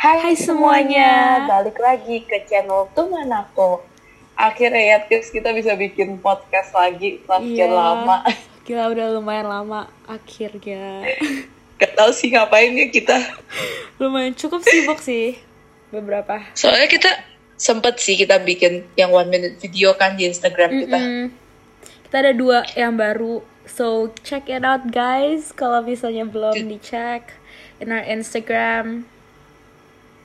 Hai, Hai semuanya. semuanya. balik lagi ke channel Teman Aku. Akhirnya ya, Tis, kita bisa bikin podcast lagi setelah sekian Iya. lama. Gila udah lumayan lama akhirnya. Gak tau sih ngapain ya kita. lumayan cukup sibuk sih beberapa. Soalnya kita sempet sih kita bikin yang one minute video kan di Instagram kita. Mm-mm. Kita ada dua yang baru. So check it out guys kalau misalnya belum dicek in our Instagram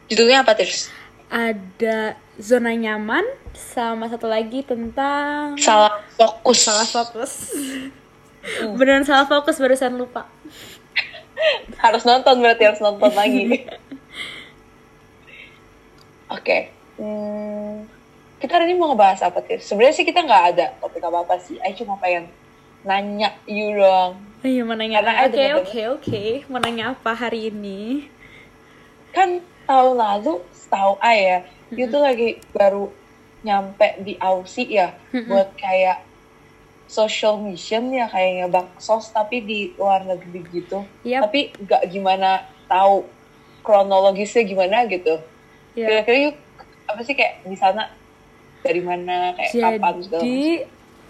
Judulnya apa, Tis? ada zona nyaman sama satu lagi tentang Salah fokus. salah fokus. Beneran salah fokus barusan lupa. harus nonton berarti harus nonton lagi. Oke. Hmm, kita hari ini mau ngebahas apa, Tis? Sebenarnya sih kita nggak ada topik apa-apa sih. Aku cuma pengen nanya you doang. Iya mau nanya Oke oke oke Mau nanya apa hari ini kan tahun lalu setahu A ya you tuh lagi baru nyampe di Aussie ya buat kayak social mission ya kayak ngebaksos tapi di luar negeri gitu Yap. tapi nggak gimana tahu kronologisnya gimana gitu Ya. kira-kira yuk apa sih kayak di sana dari mana kayak kapan segala macam. Jadi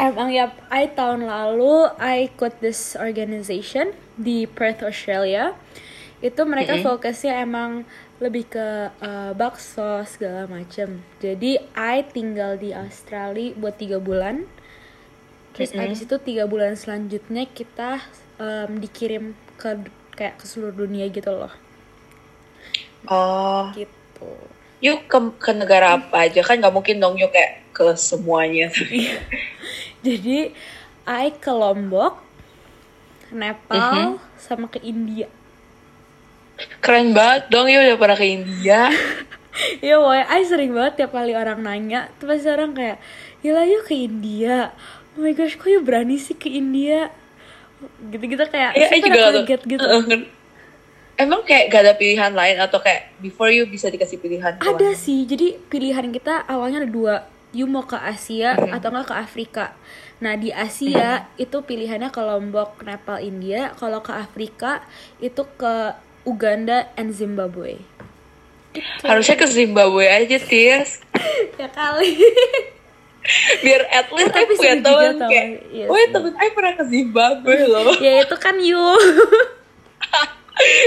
emang ya I tahun lalu I ikut this organization di Perth Australia itu mereka fokusnya emang lebih ke uh, bakso segala macem. Jadi I tinggal di Australia buat tiga bulan. Terus abis itu tiga bulan selanjutnya kita um, dikirim ke kayak ke seluruh dunia gitu loh. Oh. Gitu. Yuk ke, ke negara apa aja? Kan nggak mungkin dong yuk kayak ke semuanya. Jadi I ke Lombok, Nepal, sama ke India. Keren banget dong yuk udah pernah ke India Iya woy, I sering banget tiap kali orang nanya, tuh pasti orang kayak, gila yuk ke India. Oh my gosh, kok yuk berani sih ke India? Gitu-gitu kayak, Iya, saya juga kaget gitu. Emang kayak gak ada pilihan lain atau kayak before you bisa dikasih pilihan? Ada mana? sih, jadi pilihan kita awalnya ada dua. You mau ke Asia atau enggak ke Afrika. Nah di Asia itu pilihannya ke Lombok, Nepal, India. Kalau ke Afrika itu ke Uganda and Zimbabwe. Harusnya ke Zimbabwe aja, Tis. ya kali. Biar at least Tapi aku punya juga temen tau. kayak, Iya woi temen aku pernah ke Zimbabwe loh. ya itu kan you.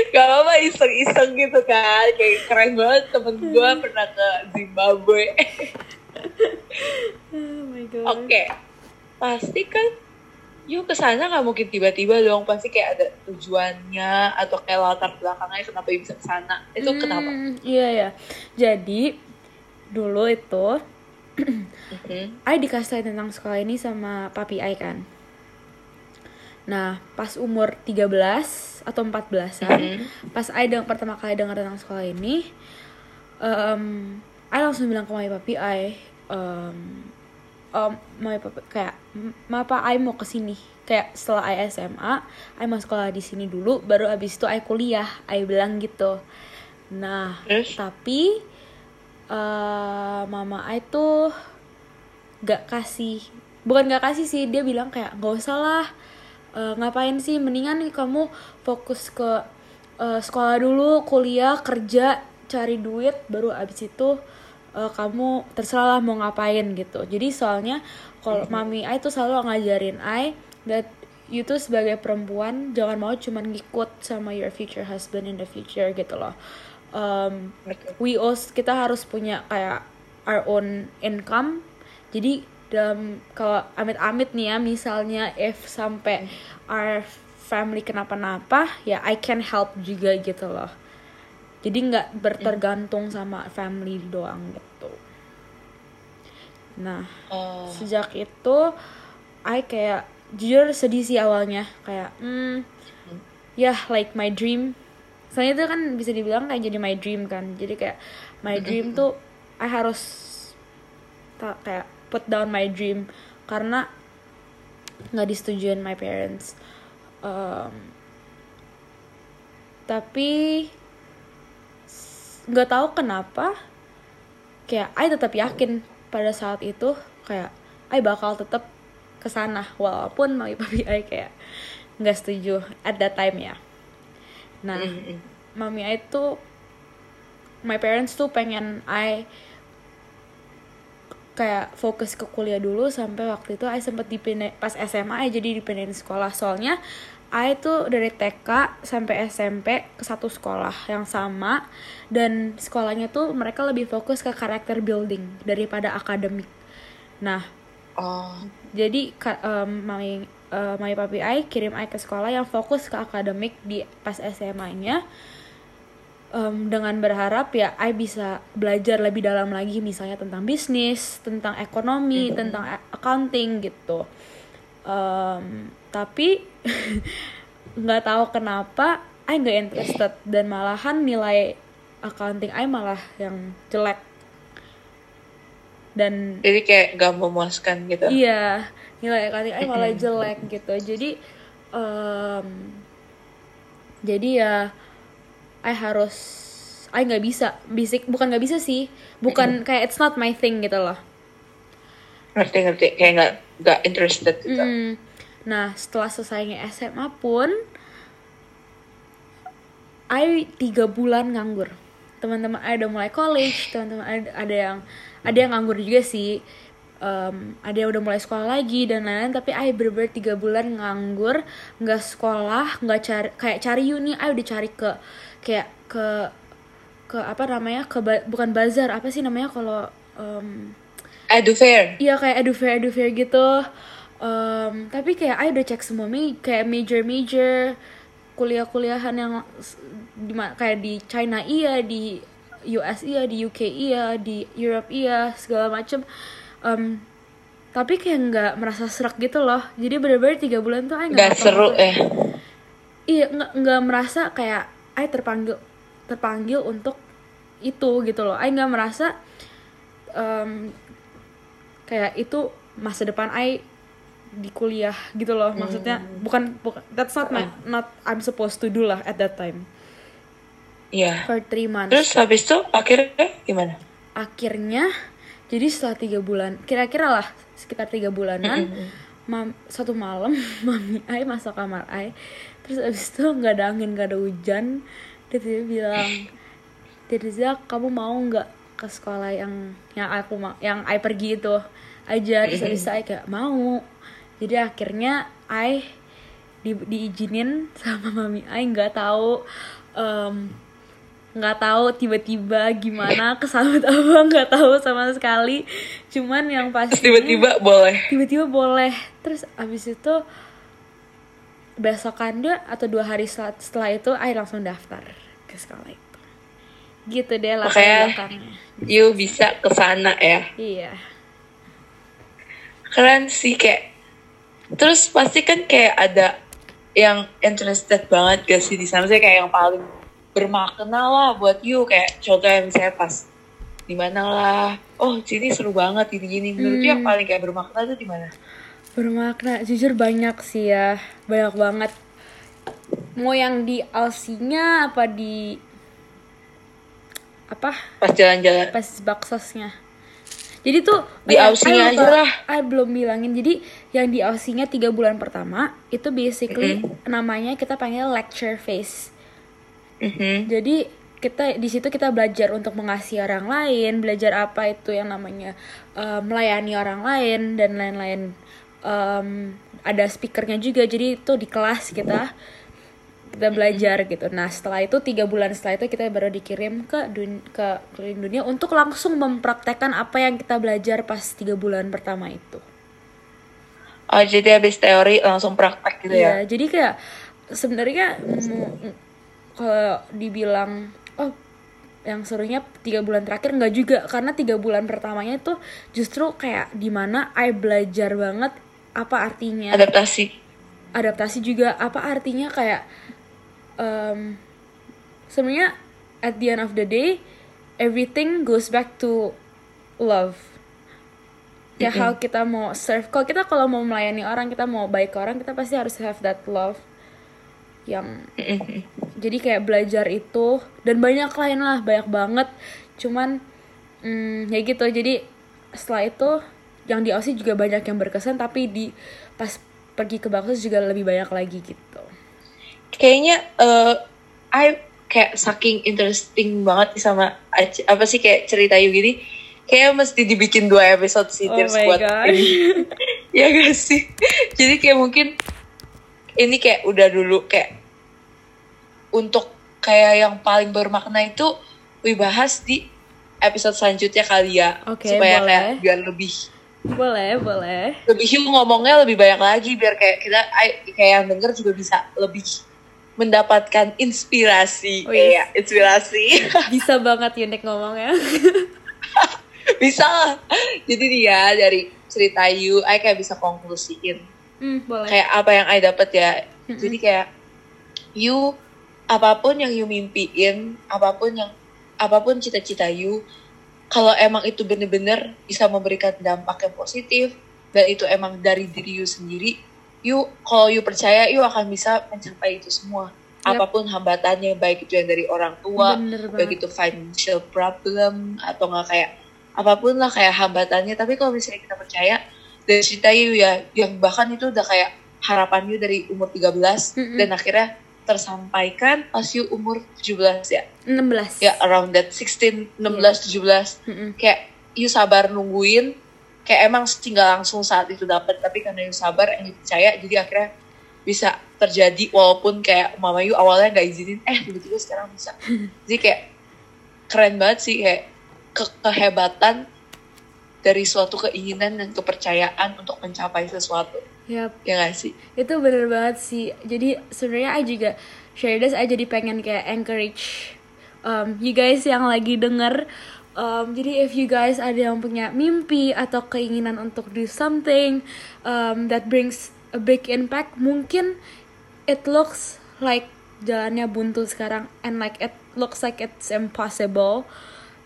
Gak apa-apa iseng-iseng gitu kan. Kayak keren banget temen gue pernah ke Zimbabwe. oh my god. Oke, pasti kan yuk ke sana nggak mungkin tiba-tiba dong pasti kayak ada tujuannya atau kayak latar belakangnya kenapa bisa ke sana itu kenapa? Hmm, Iya ya. Jadi dulu itu Mhm. I dikasih tahu tentang sekolah ini sama papi I kan. Nah, pas umur 13 atau 14-an, pas I deng pertama kali dengar tentang sekolah ini, em I langsung bilang ke mami papi I, em em, mami papi kayak, ma apa I mau ke sini. Kayak setelah I SMA, I mau sekolah di sini dulu, baru abis itu I kuliah. I bilang gitu. Nah, Terus? tapi eh mama I tuh gak kasih bukan gak kasih sih dia bilang kayak gak usah lah Eh, ngapain sih mendingan kamu fokus ke eh, sekolah dulu kuliah kerja cari duit baru abis itu eh, kamu terserah lah mau ngapain gitu. Jadi soalnya kalau mami I tuh selalu ngajarin I that you tuh sebagai perempuan jangan mau cuman ngikut sama your future husband in the future gitu loh. Um, we also kita harus punya kayak our own income. Jadi dalam kalau amit-amit nih ya misalnya if sampai our family kenapa-napa ya I can help juga gitu loh jadi nggak bertergantung sama family doang gitu. Nah Oh. sejak itu I kayak jujur sedih sih awalnya. Kayak hmm ya like my dream. Soalnya itu kan bisa dibilang kayak jadi my dream kan. Jadi kayak my dream tuh I harus kayak put down my dream. Karena nggak disetujuin my parents. Um, tapi nggak tahu kenapa kayak I tetap yakin pada saat itu kayak I bakal tetap ke sana walaupun mami papi I kayak nggak setuju at that time ya nah Mm-mm. mami I tuh my parents tuh pengen I kayak fokus ke kuliah dulu sampai waktu itu I sempet dipindah pas SMA I jadi dipindahin sekolah soalnya I tuh dari TK sampai SMP ke satu sekolah yang sama dan sekolahnya tuh mereka lebih fokus ke karakter building daripada akademik. Nah, Oh. jadi um, mami uh, mami papi I kirim I ke sekolah yang fokus ke akademik di pas SMA-nya um, dengan berharap ya I bisa belajar lebih dalam lagi misalnya tentang bisnis, tentang ekonomi, tentang a- accounting gitu. Um, tapi nggak tahu kenapa I nggak interested dan malahan nilai accounting I malah yang jelek dan Jadi kayak gak memuaskan gitu. Iya, nilai accounting I malah jelek gitu. Jadi em, jadi ya I harus I nggak bisa basic bukan nggak bisa sih bukan kayak it's not my thing gitu loh Ngerti ngerti kayak nggak nggak interested gitu. Mm. Nah setelah selesainya SMA pun I tiga bulan nganggur teman-teman I udah mulai college teman-teman ada, ada yang ada yang nganggur juga sih Em, ada yang udah mulai sekolah lagi dan lain-lain tapi I bener-bener tiga bulan nganggur nggak sekolah nggak cari kayak cari uni I udah cari ke kayak ke ke apa namanya ke ba- bukan bazar apa sih namanya kalau em, Edu fair. Iya kayak edu fair edu fair gitu. Em, tapi kayak I udah cek semua kayak major major kuliah-kuliahan yang di kayak di China iya, di US iya, di UK iya, di Europe iya, segala macem. Em, tapi kayak nggak merasa serak gitu loh. Jadi bener-bener tiga bulan tuh I Gak seru ya. Iya nggak nggak merasa kayak I terpanggil terpanggil untuk itu gitu loh. I nggak merasa em, kayak itu masa depan I di kuliah gitu loh. Maksudnya bukan bukan that's not my not I'm supposed to do lah at that time. Iya. for three months. Terus habis itu akhirnya gimana? akhirnya jadi setelah tiga bulan kira-kira lah sekitar tiga bulanan mam, satu malam mami Ai masuk kamar Ai terus abis itu nggak ada angin nggak ada hujan dia tiba bilang Tirza kamu mau nggak ke sekolah yang yang aku yang Ai pergi itu aja? Terus abis itu Ai kayak mau jadi akhirnya Ai di, diizinin sama mami Ai nggak tahu em, nggak tahu tiba-tiba gimana kesambut apa nggak tahu sama sekali cuman yang pasti Tiba-tiba boleh. tiba-tiba boleh terus abis itu besokannya atau dua hari setelah, itu I langsung daftar ke sekolah itu gitu deh Makanya- belakangnya You bisa ke sana ya. iya Keren sih kayak. Terus pasti kan kayak ada yang interested banget gak sih di sana? Sih kayak yang paling bermakna lah buat you. Kayak contohnya misalnya pas di mana lah? Oh sini seru banget gini gini menurut you yang paling kayak bermakna tuh di mana? Bermakna jujur banyak sih ya. Banyak banget. Mau yang di LC-nya apa di apa? Pas jalan-jalan. Pas baksosnya jadi tuh Di ya, Aussie-nya I aja lah. I belum bilangin jadi yang di Aussie-nya tiga bulan pertama itu basically namanya kita panggil lecture phase Mhm. jadi kita di situ kita belajar untuk mengasihi orang lain belajar apa itu yang namanya eh, melayani orang lain dan lain-lain Em, ada speakernya juga jadi itu di kelas kita kita belajar gitu. Nah setelah itu tiga bulan setelah itu kita baru dikirim ke dun ke keliling dunia untuk langsung mempraktekkan apa yang kita belajar pas tiga bulan pertama itu. Oh jadi habis teori langsung praktek gitu Iya, ya jadi kayak sebenarnya kalau dibilang oh yang serunya tiga bulan terakhir nggak juga. Karena tiga bulan pertamanya itu justru kayak di mana I belajar banget apa artinya adaptasi. Adaptasi juga. Apa artinya kayak em, sebenarnya at the end of the day everything goes back to love. Kayak how kita mau serve. Kalau kita kalau mau melayani orang kita mau baik ke orang kita pasti harus have that love yang jadi kayak belajar itu. Dan banyak lain lah banyak banget. Cuman hmm, ya gitu. Jadi setelah itu yang di Aussie juga banyak yang berkesan tapi di pas pergi ke Baksos juga lebih banyak lagi gitu kayaknya eh I kayak saking interesting banget sama apa sih kayak cerita Yu gini kayak mesti dibikin dua episode sih Oh Tears buat God. ini ya gak sih? Jadi kayak mungkin ini kayak udah dulu kayak untuk kayak yang paling bermakna itu we bahas di episode selanjutnya kali ya. Oke, supaya boleh. kayak biar lebih boleh boleh. lebih ngomongnya lebih banyak lagi biar kayak kita ay- kayak yang denger juga bisa lebih mendapatkan inspirasi. Oh, kayak inspirasi. Bisa banget unik ngomongnya bisa. Jadi dia dari cerita Yu I kayak bisa konklusiin. Hmm, boleh. Kayak apa yang I dapat ya. Jadi kayak you apa pun yang you mimpiin apa pun yang apa pun cita-cita you kalau emang itu bener-bener bisa memberikan dampak yang positif dan itu emang dari diri you sendiri you kalau you percaya you akan bisa mencapai itu semua Yap. apa pun hambatannya baik itu yang dari orang tua Bener baik banget. itu financial problem atau nggak kayak apa pun lah kayak hambatannya tapi kalau misalnya kita percaya dari cerita you ya yang bahkan itu udah kayak harapan you dari umur 13 Mm-mm. dan akhirnya tersampaikan pas you umur 17 ya 16 ya around that 16 16 17 Mm-mm. kayak you sabar nungguin kayak emang tinggal langsung saat itu dapat tapi karena you sabar you percaya jadi akhirnya bisa terjadi walaupun kayak mama you awalnya nggak izinin eh tiba-tiba sekarang bisa. Jadi kayak keren banget sih kayak ke- kehebatan dari suatu keinginan dan kepercayaan untuk mencapai sesuatu. Yap. ya gak sih? Itu bener banget sih. Jadi sebenarnya I juga share this I jadi pengen kayak encourage um, you guys yang lagi denger um, jadi if you guys ada yang punya mimpi atau keinginan untuk do something um, that brings a big impact mungkin it looks like jalannya buntu sekarang and like it looks like it's impossible.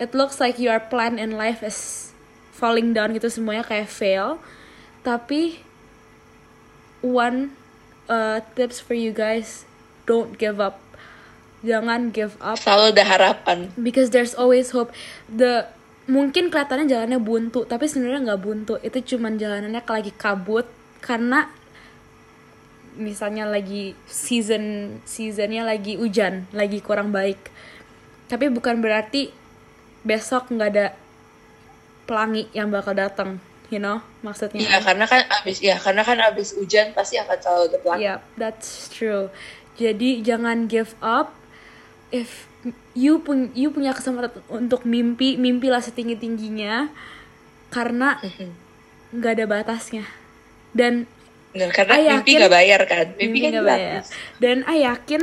It looks like your plan in life is falling down gitu semuanya kayak fail. Tapi one uh, tips for you guys don't give up jangan give up selalu ada harapan because there's always hope the mungkin kelihatannya jalannya buntu tapi sebenarnya nggak buntu itu cuman jalanannya lagi kabut karena misalnya lagi season seasonnya lagi hujan lagi kurang baik tapi bukan berarti besok nggak ada pelangi yang bakal datang you know maksudnya Iya karena kan abis ya karena kan abis hujan pasti akan selalu ada pelangi. Yeah, that's true. Jadi jangan give up. If you pun you punya kesempatan untuk mimpi, mimpilah setinggi tingginya karena nggak ada batasnya. Dan Bener, karena I mimpi yakin- gak bayar kan. Mimpi, mimpi kan nggak bayar. Dan I yakin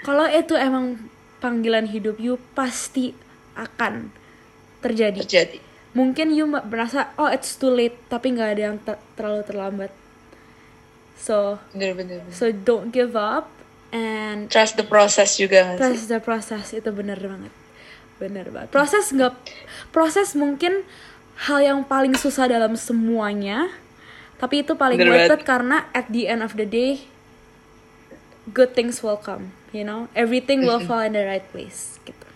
kalau itu emang panggilan hidup you pasti akan terjadi. Terjadi. Mungkin you merasa oh it's too late tapi nggak ada yang ter- terlalu terlambat. So Bener-bener. So don't give up and Trust the process juga trust the process itu bener banget, bener banget. Proses nggak, proses mungkin hal yang paling susah dalam semuanya, tapi itu paling Bener worth it karena at the end of the day, good things will come, you know, everything will fall in the right place. Gitu.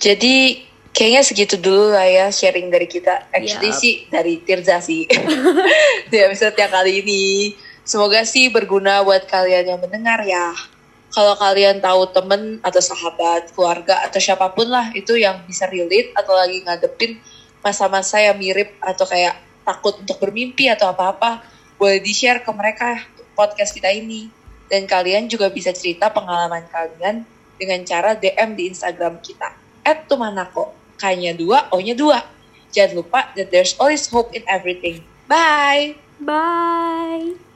Jadi kayaknya segitu dulu lah ya sharing dari kita. Actually Yap. sih dari Tirza sih. Di episode yang kali ini. Semoga sih berguna buat kalian yang mendengar ya. Kalau kalian tahu temen atau sahabat, keluarga atau siapa pun lah itu yang bisa relate atau lagi ngadepin masa-masa yang mirip atau kayak takut untuk bermimpi atau apa-apa, boleh di-share ke mereka podcast kita ini. Dan kalian juga bisa cerita pengalaman kalian dengan cara DM di Instagram kita. At Tumanako. K-nya dua, O-nya dua. Jangan lupa that there's always hope in everything. Bye! Bye.